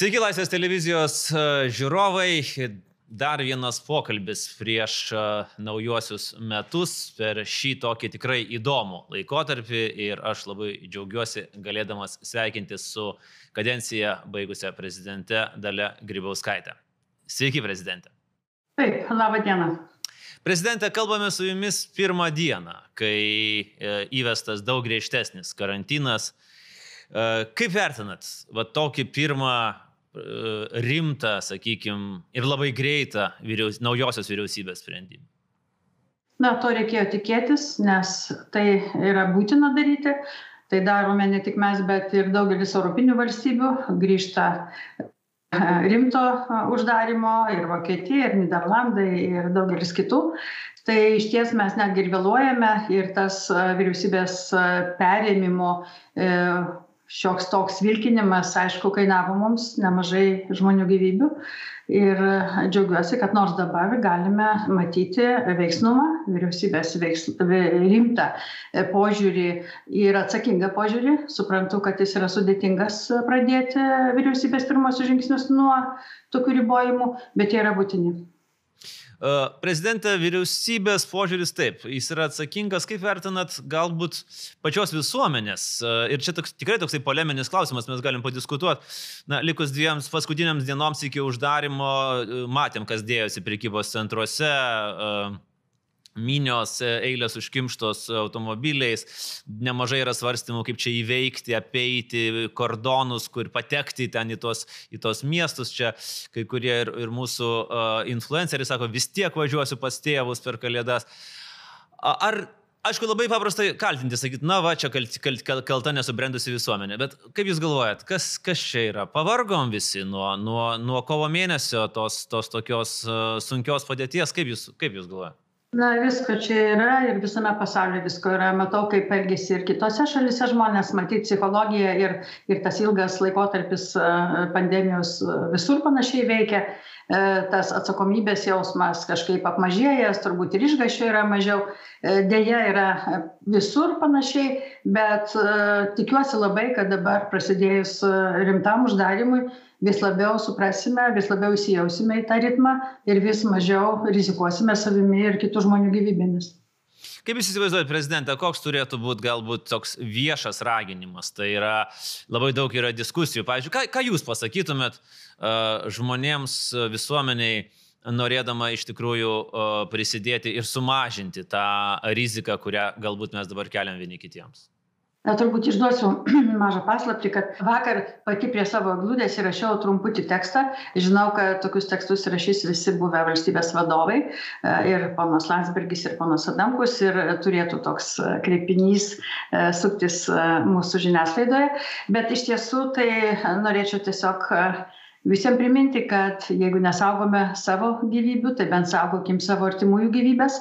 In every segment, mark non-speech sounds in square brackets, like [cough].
Sveiki, Laisvės televizijos e, žiūrovai. Dar vienas pokalbis prieš e, naujuosius metus per šį tokį tikrai įdomų laikotarpį ir aš labai džiaugiuosi galėdamas sveikintis su kadenciją baigusią prezidente Dalia Grybauskaitė. Sveiki, prezidente. Taip, laba diena. Prezidente, kalbame su jumis pirmą dieną, kai e, įvestas daug griežtesnis karantinas. Kaip vertinat va, tokį pirmą rimtą, sakykime, ir labai greitą vyriaus, naujosios vyriausybės sprendimą? Na, to reikėjo tikėtis, nes tai yra būtina daryti. Tai darome ne tik mes, bet ir daugelis europinių valstybių. Grįžta rimto uždarimo ir Vokietija, ir Niderlandai, ir daugelis kitų. Tai iš ties mes netgi ir vėluojame ir tas vyriausybės perėmimo šioks toks vilkinimas, aišku, kainavo mums nemažai žmonių gyvybių. Ir džiaugiuosi, kad nors dabar galime matyti veiksnumą, vyriausybės veiks, rimtą požiūrį ir atsakingą požiūrį. Suprantu, kad jis yra sudėtingas pradėti vyriausybės pirmosius žingsnius nuo tokių ribojimų, bet jie yra būtini. Prezidentė vyriausybės požiūris taip, jis yra atsakingas, kaip vertinat galbūt pačios visuomenės. Ir čia toks, tikrai toksai poleminis klausimas, mes galim padiskutuoti. Na, likus dviems paskutiniams dienoms iki uždarimo, matėm, kas dėjosi prekybos centruose. Uh, minios e, eilės užkimštos automobiliais, nemažai yra svarstymų, kaip čia įveikti, apeiti kordonus, kur patekti ten į tos, į tos miestus. Čia kai kurie ir, ir mūsų uh, influenceriai sako, vis tiek važiuosiu pas tėvus per kalėdas. Ar Aišku, labai paprastai kaltinti, sakyti, na va, čia kalt, kalt, kalt, kalta nesubrendusi visuomenė, bet kaip Jūs galvojat, kas, kas čia yra? Pavargom visi nuo, nuo, nuo kovo mėnesio tos, tos tokios uh, sunkios padėties, kaip Jūs, kaip jūs galvojat? Na visko čia yra ir visame pasaulyje visko yra. Matau kaip elgiasi ir kitose šalyse žmonės. Matyt psichologija ir ir tas ilgas laikotarpis pandemijos visur panašiai veikia tas atsakomybės jausmas kažkaip apmažėjęs turbūt ir išgąsčio yra mažiau e, deja yra visur panašiai bet e, tikiuosi labai kad dabar prasidėjus rimtam uždarymui vis labiau suprasime, vis labiau įsijausime į tą ritmą ir vis mažiau rizikuosime savimi ir kitų žmonių gyvybėmis. Kaip jūs įsivaizduojate, prezidentą, koks turėtų būti galbūt toks viešas raginimas? Tai yra labai daug yra diskusijų. Pavyzdžiui, ką, ką jūs pasakytumėt uh, žmonėms, visuomeniai, norėdama iš tikrųjų uh, prisidėti ir sumažinti tą riziką, kurią galbūt mes dabar keliam vieni kitiems? Na turbūt išduosiu [clears throat] mažą paslaptį kad vakar pati prie savo eglutės įrašiau trumputį tekstą. Žinau kad tokius tekstus rašys visi buvę valstybės vadovai e, ir ponas landsbergis ir ponas adamkus ir turėtų toks kreipinys e, suktis e, mūsų žiniasklaidoje. Bet iš tiesų tai norėčiau tiesiog visiem priminti kad jeigu nesaugome savo gyvybių tai bent saugokim savo artimųjų gyvybes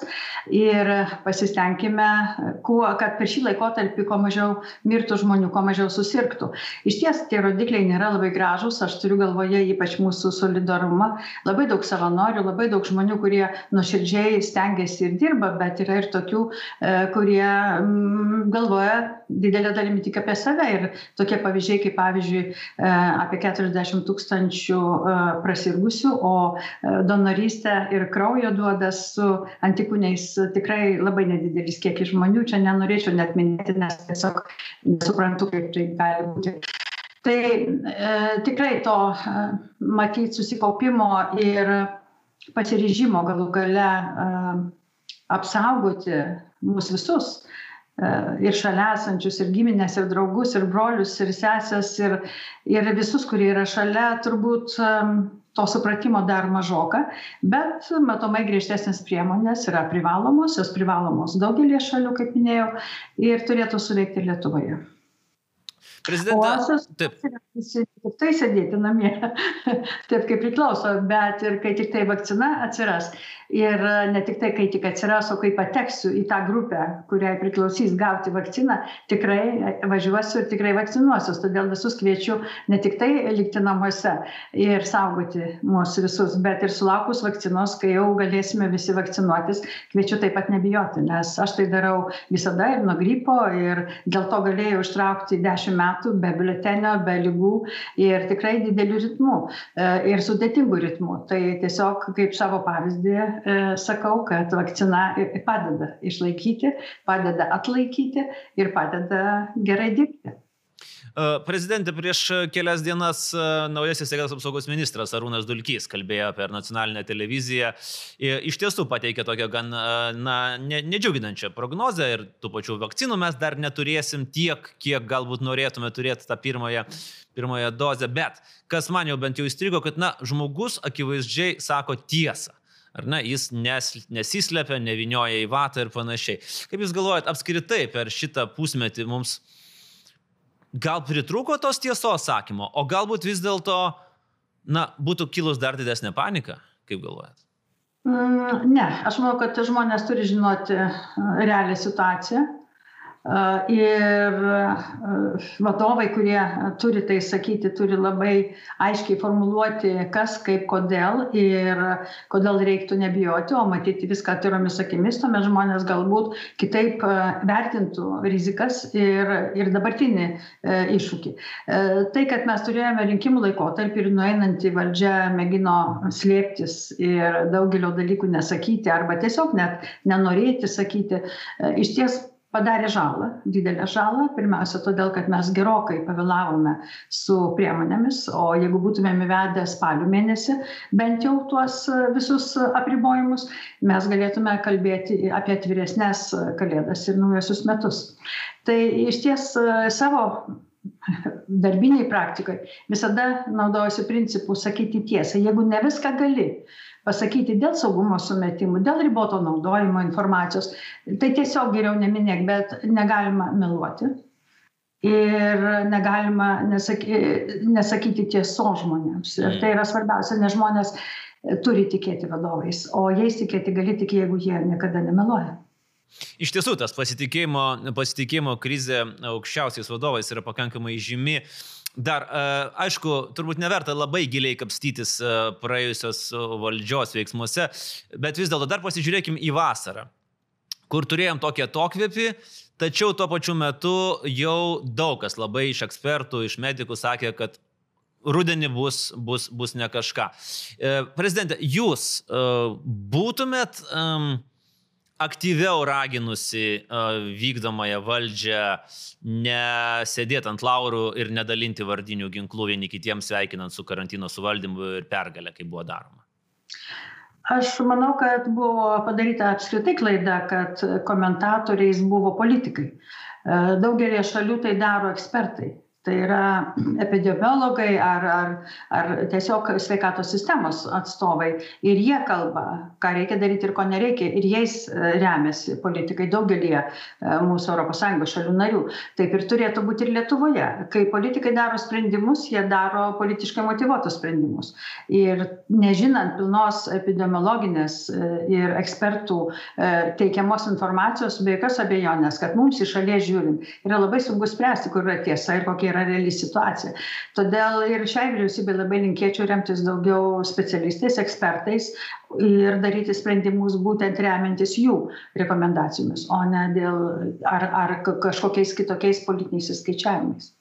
ir pasistenkime kuo kad per šį laikotarpį kuo mažiau mirtų žmonių kuo mažiau susirgtų. Išties tie rodikliai nėra labai gražūs aš turiu galvoje ypač mūsų solidarumą. Labai daug savanorių labai daug žmonių kurie nuoširdžiai stengiasi ir dirba bet yra ir tokių e, kurie mm, galvoja didele dalimi tik apie save. Ir tokie pavyzdžiai kaip pavyzdžiui e, apie keturiasdešim tūkstančių tūkstančių e, prasirgusių, o e, donorystę ir kraujo duoda su antikūniais tikrai labai nedidelis kiekis žmonių. Čia nenorėčiau net minėti, nes tiesiog nesuprantu, kaip tai gali būti. Tai e, tikrai to e, matyti susikaupimo ir pasiryžimo galų gale e, apsaugoti mus visus ir šalia esančius, ir giminės, ir draugus, ir brolius, ir sesės, ir, ir visus, kurie yra šalia, turbūt to supratimo dar mažoka, bet matomai griežtesnės priemonės yra privalomos, jos privalomos daugelį šalių, kaip minėjau, ir turėtų suveikti ir Lietuvoje. Prezidentas. Taip. Tik tai sėdėti namie, [laughs] taip kaip priklauso, bet ir kai tik tai vakcina atsiras, ir ne tik tai, kai tik atsiras, o kai pateksiu į tą grupę, kuriai priklausys gauti vakciną, tikrai važiuosiu ir tikrai vakcinuosiu. Todėl visus kviečiu ne tik tai likti namuose ir saugoti mūsų visus, bet ir sulaukus vakcinos, kai jau galėsime visi vakcinuotis, kviečiu taip pat nebijoti, nes aš tai darau visada ir nuo gripo ir dėl to galėjau ištraukti 10 metų be biuletenio, be lygų ir tikrai didelių ritmų e, ir sudėtingų ritmų. Tai tiesiog kaip savo pavyzdį e, sakau, kad vakcina padeda išlaikyti, padeda atlaikyti ir padeda gerai dirbti. Prezidentė, prieš kelias dienas naujasis sveikatos apsaugos ministras Arūnas Dulkys kalbėjo per nacionalinę televiziją. Iš tiesų pateikė tokią gan na, nedžiuginančią prognozę ir tų pačių vakcinų mes dar neturėsim tiek, kiek galbūt norėtume turėti tą pirmąją, pirmąją dozę. Bet kas man jau bent jau įstrigo, kad na, žmogus akivaizdžiai sako tiesą. Ar ne, jis nes, nesislepia, nevinioja į vatą ir panašiai. Kaip Jūs galvojat, apskritai per šitą pusmetį mums gal pritruko tos tiesos sakymo, o galbūt vis dėlto, na, būtų kilus dar didesnė panika, kaip galvojat? Mm, ne, aš manau, kad žmonės turi žinoti realią situaciją Ir vadovai, kurie turi tai sakyti, turi labai aiškiai formuluoti, kas, kaip, kodėl ir kodėl reiktų nebijoti, o matyti viską atviromis akimis, tuomet žmonės galbūt kitaip vertintų rizikas ir, ir dabartinį iššūkį. Tai, kad mes turėjome rinkimų laikotarpį ir nueinantį valdžią mėgino slėptis ir daugelio dalykų nesakyti arba tiesiog net nenorėti sakyti, iš ties padarė žalą didelę žalą. Pirmiausia todėl kad mes gerokai pavėlavome su priemonėmis o jeigu būtumėm įvedę spalio mėnesį bent jau tuos visus apribojimus mes galėtume kalbėti apie atviresnes kalėdas ir naujuosius metus. Tai išties savo [laughs] darbinėj praktikoj visada naudojausi principu sakyti tiesą jeigu ne viską gali pasakyti dėl saugumo sumetimų, dėl riboto naudojimo informacijos. Tai tiesiog geriau neminėk, bet negalima meluoti. Ir negalima nesaky, nesakyti tiesos žmonėms. Ir tai yra svarbiausia, nes žmonės turi tikėti vadovais, o jais tikėti gali tik, jeigu jie niekada nemeluoja. Iš tiesų, tas pasitikėjimo, pasitikėjimo krizė aukščiausiais vadovais yra pakankamai žymi. Dar, e, aišku, turbūt neverta labai giliai kapstytis e, praėjusios valdžios veiksmuose, bet vis dėlto dar pasižiūrėkim į vasarą, kur turėjom tokį atokvėpį, tačiau tuo pačiu metu jau daug kas labai iš ekspertų, iš medikų sakė, kad rudenį bus, bus, bus ne kažką. E, prezidentė, jūs būtumėt um, aktyviau raginusi vykdomąją valdžią nesėdėti ant laurų ir nedalinti vardinių ginklų vieni kitiems sveikinant su karantino suvaldymu ir pergalę, kaip buvo daroma? Aš manau, kad buvo padaryta apskritai klaida, kad komentatoriais buvo politikai. Daugelį šalių tai daro ekspertai tai yra epidemiologai ar, ar, ar tiesiog sveikatos sistemos atstovai. Ir jie kalba, ką reikia daryti ir ko nereikia. Ir jais e, remiasi politikai daugelį e, mūsų ES šalių narių. Taip ir turėtų būti ir Lietuvoje. Kai politikai daro sprendimus, jie daro politiškai motivuotus sprendimus. Ir nežinant pilnos epidemiologinės e, ir ekspertų teikiamos informacijos, be jokios abejonės, kad mums iš šalies žiūrint yra labai sunku spręsti, kur yra tiesa ir kokia yra reali situacija. Todėl ir šiai vyriausybei labai linkėčiau remtis daugiau specialistais, ekspertais ir daryti sprendimus būtent remiantis jų rekomendacijomis, o ne dėl ar, ar kažkokiais kitokiais politiniais įskaičiavimais.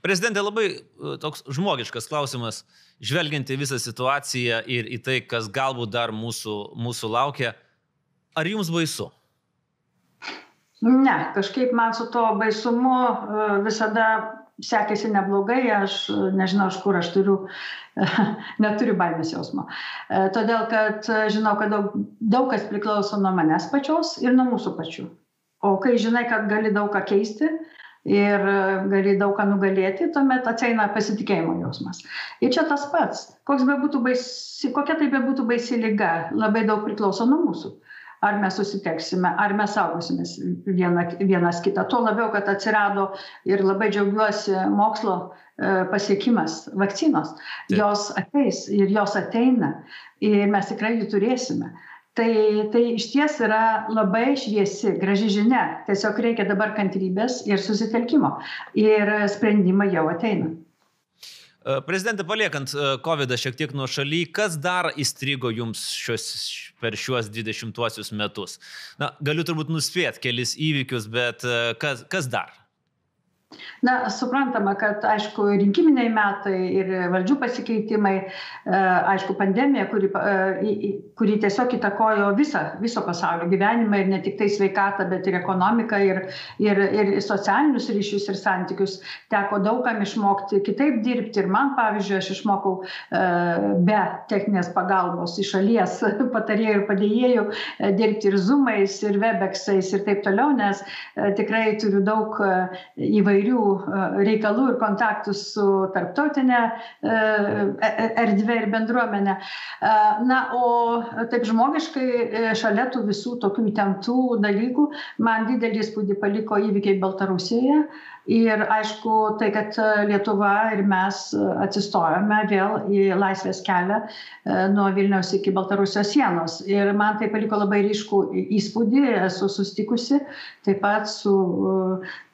Prezidentė, labai e, toks žmogiškas klausimas, žvelgiant į visą situaciją ir į tai, kas galbūt dar mūsų, mūsų laukia. Ar jums baisu? Ne, kažkaip man su to baisumu e, visada sekėsi neblogai, aš nežinau, iš kur aš turiu, [laughs] neturiu baimės jausmo. E, todėl, kad žinau, kad daug, daug kas priklauso nuo manęs pačios ir nuo mūsų pačių. O kai žinai, kad gali daug ką keisti ir gali daug ką nugalėti, tuomet ateina pasitikėjimo jausmas. Ir čia tas pats, be baisi, kokia tai be būtų baisi lyga, labai daug priklauso nuo mūsų ar mes susiteksime, ar mes saugosimės viena, vienas kitą. Tuo labiau, kad atsirado ir labai džiaugiuosi mokslo e, pasiekimas vakcinos. Jos ateis ir jos ateina ir mes tikrai jų turėsime. Tai, tai iš ties yra labai šviesi, graži žinia. Tiesiog reikia dabar kantrybės ir susitelkimo. Ir sprendimai jau ateina. Prezidentė, paliekant e, COVID šiek tiek nuo šaly, kas dar įstrigo jums šios, per šiuos 20 metus? Na, galiu turbūt nuspėti kelis įvykius, bet e, kas, kas dar? Na suprantama kad aišku rinkiminiai metai ir valdžių pasikeitimai e, aišku pandemija kuri e, kuri tiesiog įtakojo visą viso pasaulio gyvenimą ir ne tiktai sveikatą bet ir ekonomiką ir ir ir socialinius ryšius ir santykius. Teko daug kam išmokti kitaip dirbti ir man pavyzdžiui aš išmokau e, be techninės pagalbos iš šalies [laughs] patarėjų ir padėjėjų dirbti ir zumais ir webeksais ir taip toliau nes tikrai turiu daug įvairių reikalų ir kontaktų su tarptautinė erdvė ir bendruomenė. Na, o taip žmogiškai šalia tų visų tokių įtemptų dalykų man didelį įspūdį paliko įvykiai Baltarusijoje ir aišku tai kad lietuva ir mes atsistojome vėl į laisvės kelią nuo vilniaus iki baltarusijos sienos. Ir man tai paliko labai ryškų įspūdį esu susitikusi taip pat su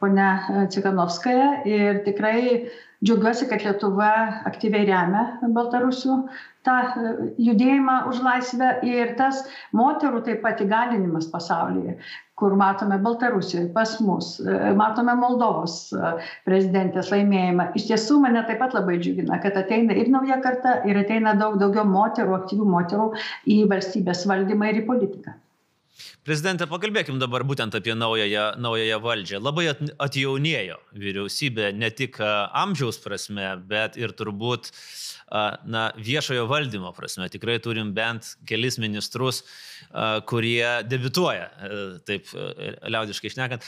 ponia cikanovskaja ir tikrai džiaugiuosi kad lietuva aktyviai remia baltarusių tą judėjimą už laisvę. Ir tas moterų taip pat įgalinimas pasaulyje kur matome baltarusijoj pas mus matome moldovos prezidentės laimėjimą. Iš tiesų mane taip pat labai džiugina kad ateina ir nauja karta ir ateina daug daugiau moterų aktyvių moterų į valstybės valdymą ir į politiką Prezidentė, pakalbėkim dabar būtent apie naująją, naująją valdžią. Labai atjaunėjo vyriausybė ne tik amžiaus prasme, bet ir turbūt na, viešojo valdymo prasme. Tikrai turim bent kelis ministrus, kurie debituoja, taip liaudiškai išnekant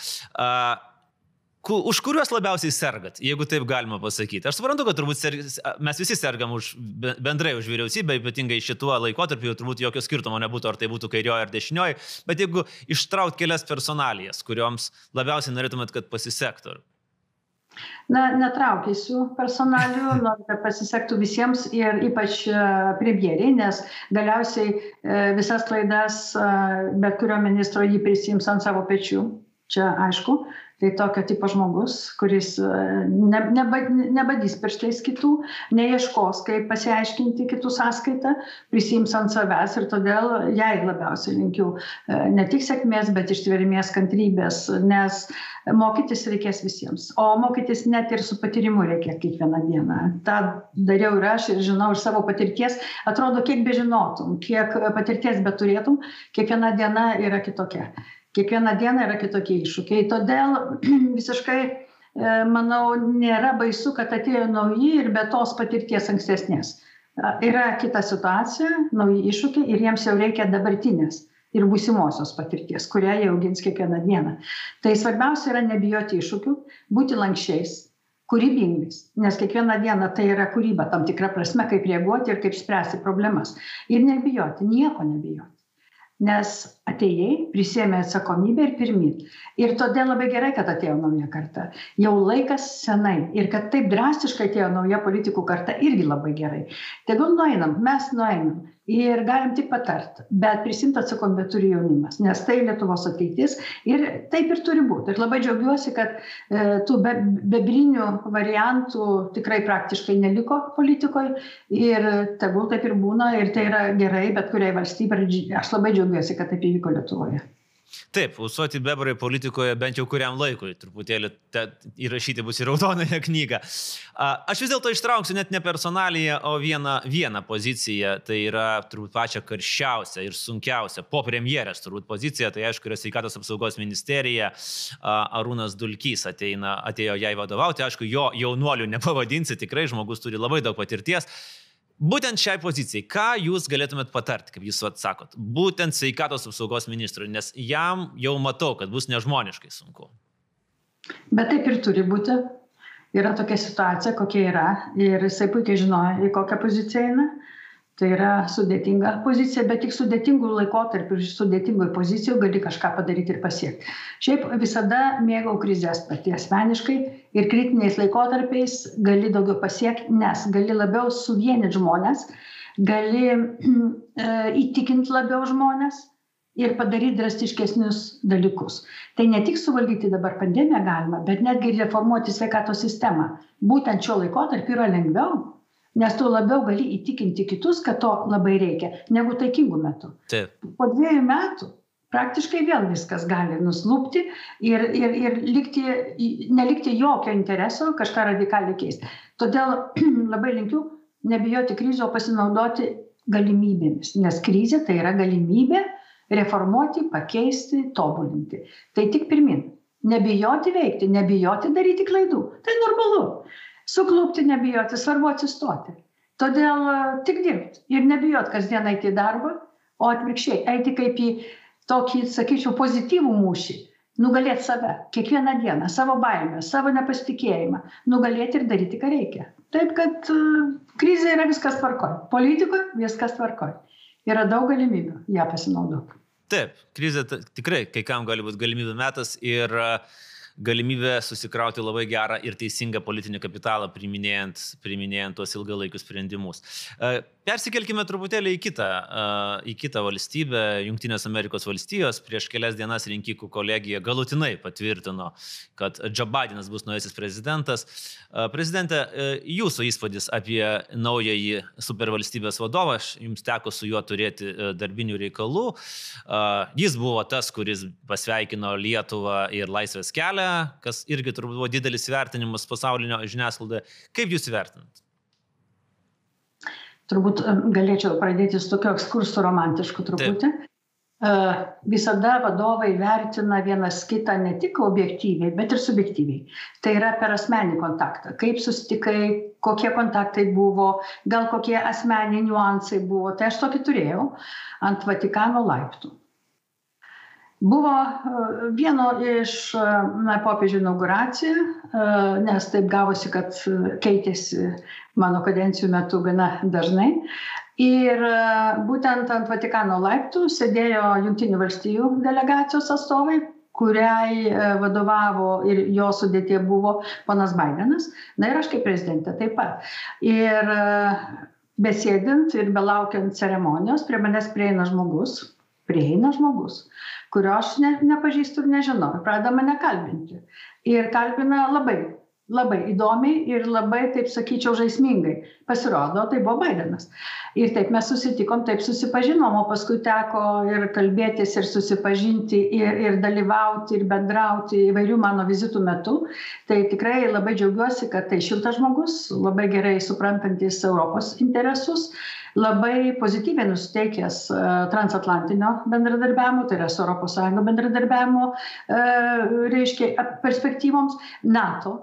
už kuriuos labiausiai sergat, jeigu taip galima pasakyti. Aš suprantu, kad turbūt ser, mes visi sergam už, bendrai už vyriausybę, ypatingai šituo laikotarpiu, turbūt jokio skirtumo nebūtų, ar tai būtų kairioji ar dešinioji, bet jeigu ištraut kelias personalijas, kurioms labiausiai norėtumėt, kad pasisektų. Na, netraukysiu personalių, [laughs] noriu, kad pasisektų visiems ir ypač e, premjeriai, nes galiausiai e, visas klaidas e, bet kurio ministro jį prisims ant savo pečių. Čia aišku, tai tokio tipo žmogus kuris e, ne neba nebadys pirštais kitų neieškos kaip pasiaiškinti kitų sąskaita prisiims ant savęs ir todėl jai labiausiai linkiu e, ne tik sėkmės bet ištvermės kantrybės nes mokytis reikės visiems. O mokytis net ir su patyrimu reikia kiekvieną dieną. Tą dariau ir aš ir žinau iš savo patirties. Atrodo kiek bežinotum kiek patirties beturėtum kiekviena diena yra kitokia kiekvieną dieną yra kitokie iššūkiai. Todėl [clears throat] visiškai e, manau nėra baisu kad atėjo nauji ir be tos patirties ankstesnės. Yra kita situacija nauji iššūkiai ir jiems jau reikia dabartinės ir būsimosios patirties kurią jie augins kiekvieną dieną. Tai svarbiausia yra nebijoti iššūkių būti lanksčiais kūrybingais nes kiekvieną dieną tai yra kūryba tam tikra prasme kaip reaguoti ir kaip spręsti problemas. Ir nebijoti nieko nebijoti nes atėjai prisiėmei atsakomybę ir pirmyn ir todėl labai gerai kad atėjo nauja karta. Jau laikas senai. Ir kad taip drastiškai atėjo nauja politikų karta irgi labai gerai. Tegul nueinam mes nueinam ir galim tik patart bet prisiimt atsakomybę turi jaunimas nes tai lietuvos ateitis ir taip ir turi būt. Ir labai džiaugiuosi kad e, tų be bebrinių variantų tikrai praktiškai neliko politikoj ir tegul taip ir būna ir tai yra gerai bet kuriai valstybei aš labai džiaugiuosi kad taip įvyko lietuvoje Taip, užsuoti bebrai politikoje bent jau kuriam laikui, truputėlį įrašyti bus į raudonąją [laughs] knygą. Aš vis dėlto ištrauksiu net ne personaliją, o vieną, vieną poziciją, tai yra turbūt pačią karščiausią ir sunkiausią po premjerės turbūt poziciją, tai aišku yra sveikatos apsaugos ministerija, Arūnas Dulkys ateina, atėjo jai vadovauti, aišku, jo jaunuolių nepavadinsi, tikrai žmogus turi labai daug patirties. Būtent šiai pozicijai, ką jūs galėtumėt patarti, kaip jūs atsakot, būtent sveikatos apsaugos ministrui, nes jam jau matau, kad bus nežmoniškai sunku. Bet taip ir turi būti. Yra tokia situacija, kokia yra ir jisai puikiai žinojo, į kokią poziciją eina tai yra sudėtinga pozicija bet tik sudėtingu laikotarpiu ir sudėtingoj pozicijoj gali kažką padaryt ir pasiekt šiaip visada mėgau krizes pati asmeniškai ir kritiniais laikotarpiais gali daugiau pasiekt nes gali labiau suvienyt žmones gali [clears throat] įtikinti labiau žmonės ir padaryti drastiškesnius dalykus. Tai ne tik suvaldyti dabar pandemiją galima, bet netgi reformuoti sveikatos sistemą. Būtent šiuo laikotarpiu yra lengviau, nes tu labiau gali įtikinti kitus, kad to labai reikia, negu taikingų metų. Taip. Po dviejų metų praktiškai vėl viskas gali nuslūpti ir, ir, ir likti, nelikti jokio intereso kažką radikaliai keisti. Todėl [clears throat] labai linkiu nebijoti krizių, o pasinaudoti galimybėmis, nes krizė tai yra galimybė reformuoti, pakeisti, tobulinti. Tai tik pirmin. Nebijoti veikti, nebijoti daryti klaidų. Tai normalu. Suklūpti nebijoti, svarbu atsistoti. Todėl e, tik dirbti ir nebijot kasdien eiti į darbą, o atvirkščiai eiti kaip į tokį, sakyčiau, pozityvų mūšį. Nugalėti save kiekvieną dieną, savo baimę, savo nepasitikėjimą, nugalėti ir daryti, ką reikia. Taip, kad uh, krizė yra viskas tvarkoj. Politikoje viskas tvarkoj. Yra daug galimybių ją pasinaudoti. Taip, krizė tikrai kai kam gali būti galimybių metas ir uh, galimybę susikrauti labai gerą ir teisingą politinį kapitalą, priminėjant, priminėjant tuos ilgalaikius sprendimus. E, persikelkime truputėlį į kitą, e, į kitą valstybę, Junktinės Amerikos valstijos. Prieš kelias dienas rinkikų kolegija galutinai patvirtino, kad Joe Bidenas bus naujasis prezidentas. E, prezidentė, jūsų įspūdis apie naująjį supervalstybės vadovą, jums teko su juo turėti darbinių reikalų. Jis buvo tas, kuris pasveikino Lietuvą ir Laisvės kelią kas irgi turbūt buvo didelis vertinimas pasaulinio žiniasklaidoje. Kaip jūs vertinat? Turbūt galėčiau pradėti su tokio ekskursu romantišku truputį. Taip. Visada vadovai vertina vienas kitą ne tik objektyviai, bet ir subjektyviai. Tai yra per asmenį kontaktą. Kaip susitikai, kokie kontaktai buvo, gal kokie asmeniai niuansai buvo. Tai aš tokį turėjau ant Vatikano laiptų buvo e, vieno iš e, na, popiežių inauguracija, e, nes taip gavosi, kad keitėsi mano kadencijų metu gana dažnai. Ir būtent ant Vatikano laiptų sėdėjo Junktinių valstybių delegacijos atstovai, kuriai vadovavo ir jo sudėtie buvo ponas Bidenas, na ir aš kaip prezidentė taip pat. Ir besėdint ir belaukiant ceremonijos, prie manęs prieina žmogus, prieina žmogus, kurio aš ne, nepažįstu ir nežinau. Ir pradeda mane kalbinti. Ir kalbina labai, labai įdomiai ir labai, taip sakyčiau, žaismingai. Pasirodo, tai buvo Bidenas. Ir taip mes susitikom, taip susipažinom, o paskui teko ir kalbėtis, ir susipažinti, ir, ir dalyvauti, ir bendrauti įvairių mano vizitų metu. Tai tikrai labai džiaugiuosi, kad tai šiltas žmogus, labai gerai suprantantis Europos interesus labai pozityviai nusiteikęs e, transatlantinio bendradarbiavimo, tai yra su ES bendradarbiavimo, e, reiškia, perspektyvoms, NATO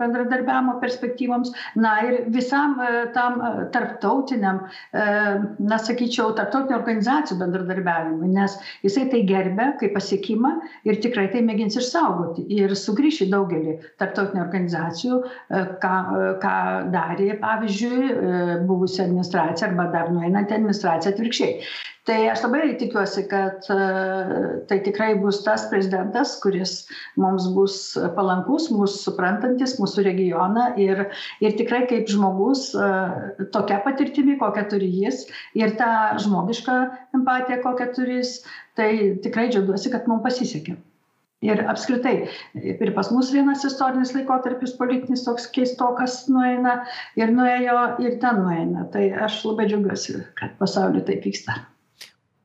bendradarbiavimo perspektyvoms, na ir visam e, tam tarptautiniam, na sakyčiau, tarptautinių organizacijų bendradarbiavimui, nes jisai tai gerbė kaip pasiekimą ir tikrai tai mėgins išsaugoti ir sugrįš į daugelį tarptautinių organizacijų, ką, ką darė, pavyzdžiui, buvusi administracija arba dar nueinanti administracija atvirkščiai. Tai aš labai tikiuosi, kad tai tikrai bus tas prezidentas, kuris mums bus palankus, mūsų suprantantis, mūsų regioną ir, ir tikrai kaip žmogus tokia patirtimi, kokią turi jis ir tą žmogišką empatiją, kokią turi jis, tai tikrai džiaugiuosi, kad mums pasisekė. Ir apskritai, ir pas mus vienas istorinis laikotarpis politinis toks keistokas nueina ir nuėjo ir ten nueina. Tai aš labai džiaugiuosi, kad pasaulyje taip vyksta.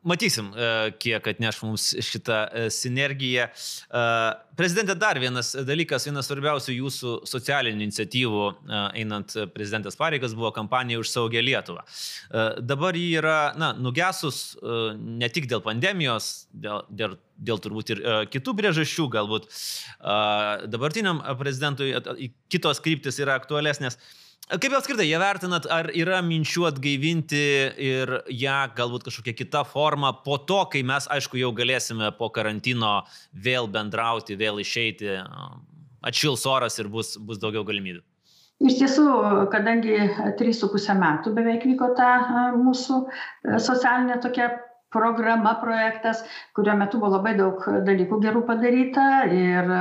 Matysim, e, kiek atneš mums šitą e, sinergiją. E, prezidentė, dar vienas dalykas, vienas svarbiausių jūsų socialinių iniciatyvų einant prezidentės pareigas buvo kampanija už saugę Lietuvą. Dabar jį yra, na, nugesus ne tik dėl pandemijos, dėl, dėl dėl turbūt ir kitų priežasčių, galbūt dabartiniam prezidentui kitos kryptis yra aktualesnės. Kaip apskritai, jie vertinat, ar yra minčių atgaivinti ir ją galbūt kažkokia kita forma po to, kai mes, aišku, jau galėsime po karantino vėl bendrauti, vėl išeiti, atšils oras ir bus, bus daugiau galimybių? Iš tiesų, kadangi 3,5 metų beveik vyko ta mūsų socialinė tokia programa projektas kurio metu buvo labai daug dalykų gerų padaryta ir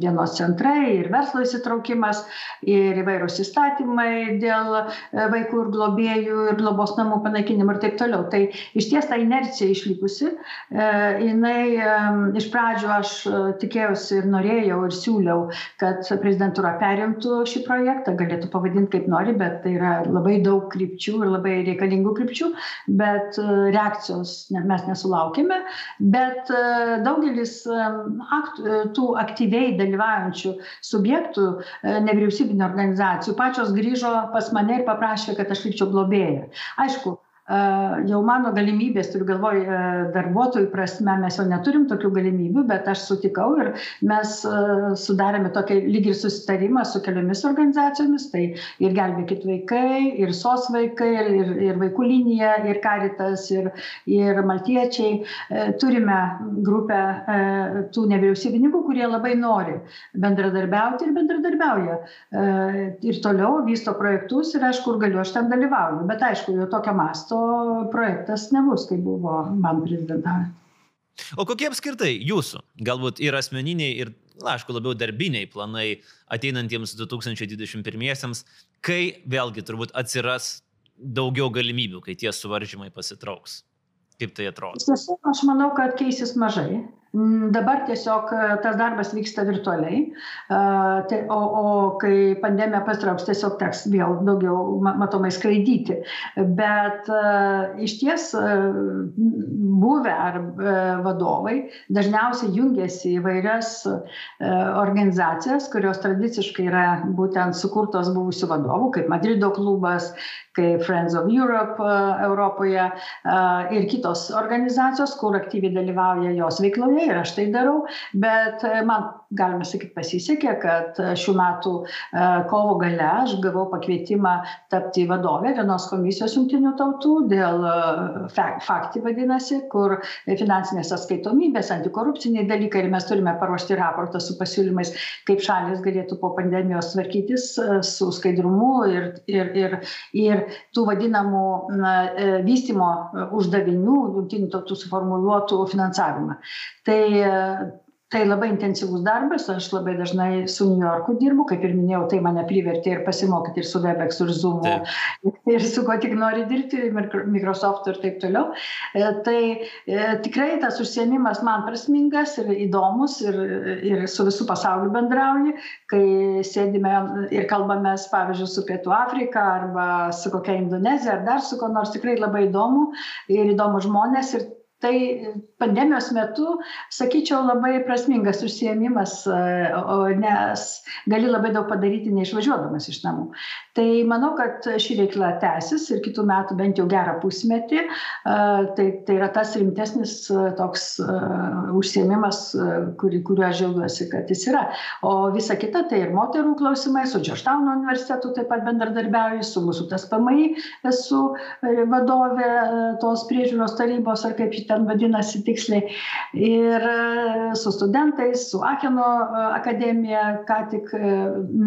dienos centrai ir verslo įsitraukimas ir įvairūs įstatymai dėl e, vaikų ir globėjų ir globos namų panaikinimo ir taip toliau. Tai išties ta inercija išlikusi e, jinai iš pradžių aš e, tikėjausi ir norėjau ir siūliau kad prezidentūra perimtų šį projektą galėtų pavadint kaip nori bet tai yra labai daug krypčių ir labai reikalingų krypčių bet reakcijos mes nesulaukėme, bet e, daugelis e, akt, e, tų aktyviai dalyvaujančių subjektų, nevyriausybinio organizacijų, pačios grįžo pas mane ir paprašė, kad aš likčiau globėję. Aišku, jau mano galimybės, turiu galvoj, darbuotojų prasme, mes jau neturim tokių galimybių, bet aš sutikau ir mes sudarėme tokį lyg ir susitarimą su keliomis organizacijomis, tai ir Gelbėkit vaikai, ir SOS vaikai, ir, ir Vaikų linija, ir Karitas, ir, ir Maltiečiai. Turime grupę tų nevyriausybininkų, kurie labai nori bendradarbiauti ir bendradarbiauja. Ir toliau vysto projektus ir aš kur galiu, aš ten dalyvauju. Bet aišku, jau tokio masto to projektas nebus, kaip buvo man prezidentavę. O kokie apskritai jūsų, galbūt ir asmeniniai, ir, na, aišku, labiau darbiniai planai ateinantiems 2021-iesiams, kai vėlgi turbūt atsiras daugiau galimybių, kai tie suvaržymai pasitrauks? Kaip tai atrodo? Iš tiesų, aš manau, kad keisis mažai. Mm, dabar tiesiog e, tas darbas vyksta virtualiai, e, o, o kai pandemija pastrauks, tiesiog teks vėl daugiau matomai skraidyti. Bet e, iš ties buvę ar vadovai dažniausiai jungiasi į vairias organizacijas, kurios tradiciškai yra būtent sukurtos buvusių vadovų, kaip Madrido klubas, kaip Friends of Europe Europoje ir kitos organizacijos, kur aktyviai dalyvauja jos veikloje ir aš tai darau, bet man, galima sakyti, pasisekė, kad e, šių metų e, kovo gale aš gavau pakvietimą tapti vadovę vienos komisijos jungtinių tautų dėl fakti vadinasi, kur finansinės atskaitomybės, antikorupciniai dalykai ir mes turime paruošti raportą su pasiūlymais, kaip šalis galėtų po pandemijos tvarkytis su skaidrumu ir, ir, ir, ir tų vadinamų na, vystimo uždavinių jungtinių tautų suformuluotų finansavimą. Tai tai labai intensyvus darbas aš labai dažnai su niujorku dirbu kaip ir minėjau tai mane privertė ir pasimokyti ir su webex ir zoomu [laughs] ir su kuo tik nori dirbti ir mikrosoftu ir taip toliau. E, tai e, tikrai tas užsiėmimas man prasmingas ir įdomus ir ir su visu pasauliu bendrauji kai sėdime ir kalbamės pavyzdžiui su pietų afrika arba su kokia indonezija ar dar su kuo nors tikrai labai įdomu ir įdomūs žmonės ir tai pandemijos metu sakyčiau labai prasmingas užsiėmimas nes gali labai daug padaryti neišvažiuodamas iš namų. Tai manau kad ši veikla tęsis ir kitų metų bent jau gerą pusmetį. Tai tai yra tas rimtesnis toks užsiėmimas kurį kuriuo aš džiaugiuosi kad jis yra. O visa kita tai ir moterų klausimai su džordžtauno universitetu taip pat bendradarbiauju su mūsų tspmi esu vadovė tos priežiūros tarybos ar kaip ji ten vadinasi tiksliai. Ir e, su studentais, su Akeno e, akademija, ką tik e,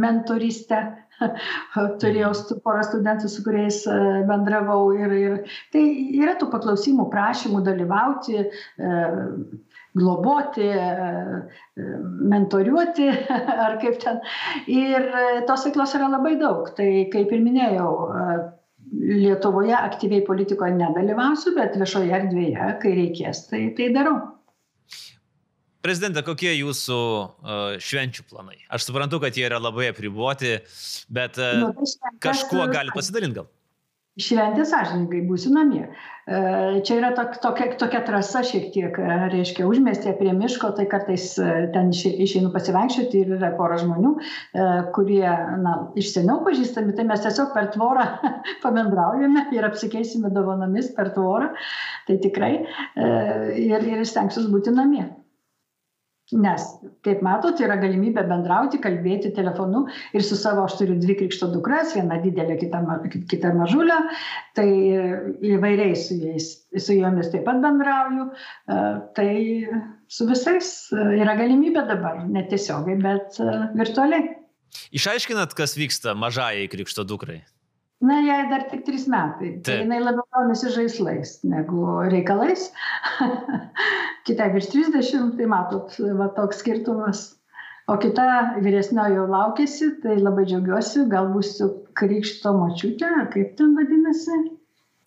mentoristė [laughs] turėjau porą studentų, su kuriais bendravau. Ir, ir tai yra tų paklausimų, prašymų dalyvauti, globoti, mentoriuoti, [laughs] ar kaip ten. Ir tos veiklos yra labai daug. Tai kaip ir minėjau, Lietuvoje aktyviai politikoje nedalyvausiu, bet viešoje erdvėje, kai reikės, tai, tai darau. Prezidentė, kokie jūsų uh, švenčių planai? Aš suprantu, kad jie yra labai apriboti, bet uh, nu, tai kažkuo gali pasidalinti gal? Šventė sąžiningai būsiu namie. E, čia yra tok, tokia, tokia trasa šiek tiek, e, reiškia, užmestė prie miško, tai kartais e, ten išeinu pasivaikščioti ir yra pora žmonių, kurie, na, iš seniau pažįstami, tai mes tiesiog per tvorą [laughs] pabendraujame ir apsikeisime dovanomis per tvorą, tai tikrai ir, ir stengsiuosi būti namie nes kaip matot yra galimybė bendrauti kalbėti telefonu ir su savo aš turiu dvi krikšto dukras viena didelė kita ma kita mažulė tai įvairiai su jais su jomis taip pat bendrauju e, tai su visais e, yra galimybė dabar netiesiogiai bet e, virtualiai Išaiškinat, kas vyksta mažajai krikšto dukrai? Na, jai dar tik trys metai. Tai jinai labiau domisi žaislais negu reikalais. [laughs] Kitai virš 30, tai matot, va toks skirtumas. O kita vyresnioji jau laukėsi, tai labai džiaugiuosi, gal būsiu krikšto močiutė, kaip ten vadinasi.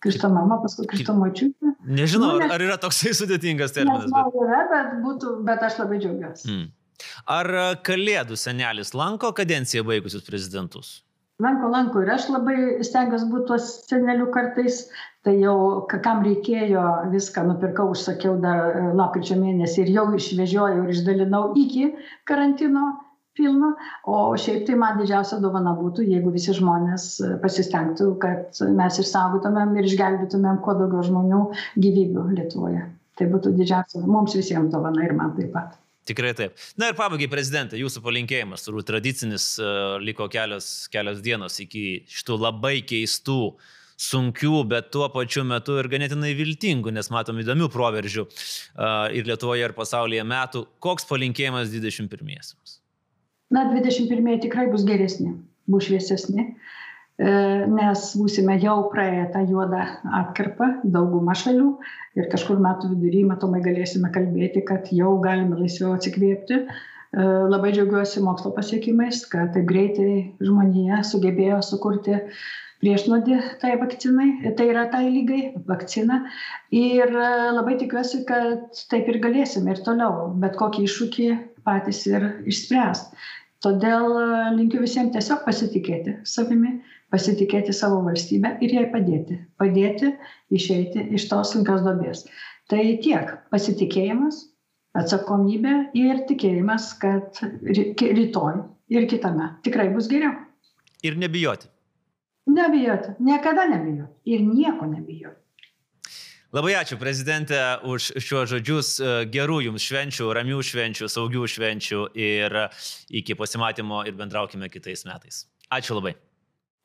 Krikšto mama, paskui krikšto močiutė. Nežinau, nu, ne, ar yra toksai sudėtingas terminas. Nežinau, bet... yra, bet, būtų, bet aš labai džiaugiuosi. Hmm. Ar Kalėdų senelis lanko kadenciją baigusius prezidentus? Lanko lanko ir aš labai stengiuosi būti tuos senelių kartais. Tai jau kam reikėjo viską nupirkau užsakiau dar e, lapkričio mėnesį ir jau išvežiojau ir išdalinau iki karantino pilno. O šiaip tai man didžiausia dovana būtų jeigu visi žmonės e, pasistengtų kad mes išsaugotumėm ir išgelbėtumėm kuo daugiau žmonių gyvybių lietuvoje. Tai būtų didžiausia mums visiems dovana ir man taip pat Tikrai taip. Na ir pabaigai, prezidentė, jūsų palinkėjimas, turbūt tradicinis, uh, liko kelios, kelios dienos iki šitų labai keistų, sunkių, bet tuo pačiu metu ir ganėtinai viltingų, nes matom įdomių proveržių uh, ir Lietuvoje, ir pasaulyje metų. Koks palinkėjimas 21-iesiams? Na, 21-ieji tikrai bus geresni, bus šviesesni. Uh, E, nes būsime jau praėję tą juodą atkarpą daugumą šalių ir kažkur metų vidury matomai galėsime kalbėti, kad jau galime laisviau atsikvėpti. E, labai džiaugiuosi mokslo pasiekimais, kad taip greitai žmonija sugebėjo sukurti priešnodį tai vakcinai, tai yra tai lygai vakcina. Ir e, labai tikiuosi, kad taip ir galėsime ir toliau, bet kokį iššūkį patys ir išspręsti. Todėl linkiu visiems tiesiog pasitikėti savimi, pasitikėti savo valstybę ir jai padėti. Padėti išeiti iš tos sunkios dobės. Tai tiek pasitikėjimas, atsakomybė ir tikėjimas, kad rytoj ir kitame tikrai bus geriau. Ir nebijoti. Nebijoti, niekada nebijoti ir nieko nebijoti. Labai ačiū prezidentė už šiuos žodžius. Gerų jums švenčių, ramių švenčių, saugių švenčių ir iki pasimatymo ir bendraukime kitais metais. Ačiū labai.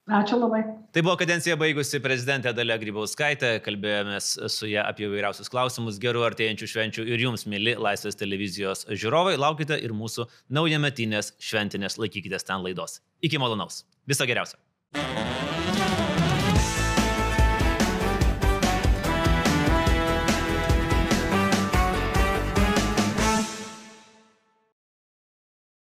Ačiū labai. Tai buvo kadencija baigusi prezidentė Dalia Grybauskaitė, kalbėjomės su ją apie įvairiausius klausimus, gerų artėjančių švenčių ir jums, mėly Laisvės televizijos žiūrovai, laukite ir mūsų naujametinės šventinės laikykitės ten laidos. Iki malonaus. Viso geriausio.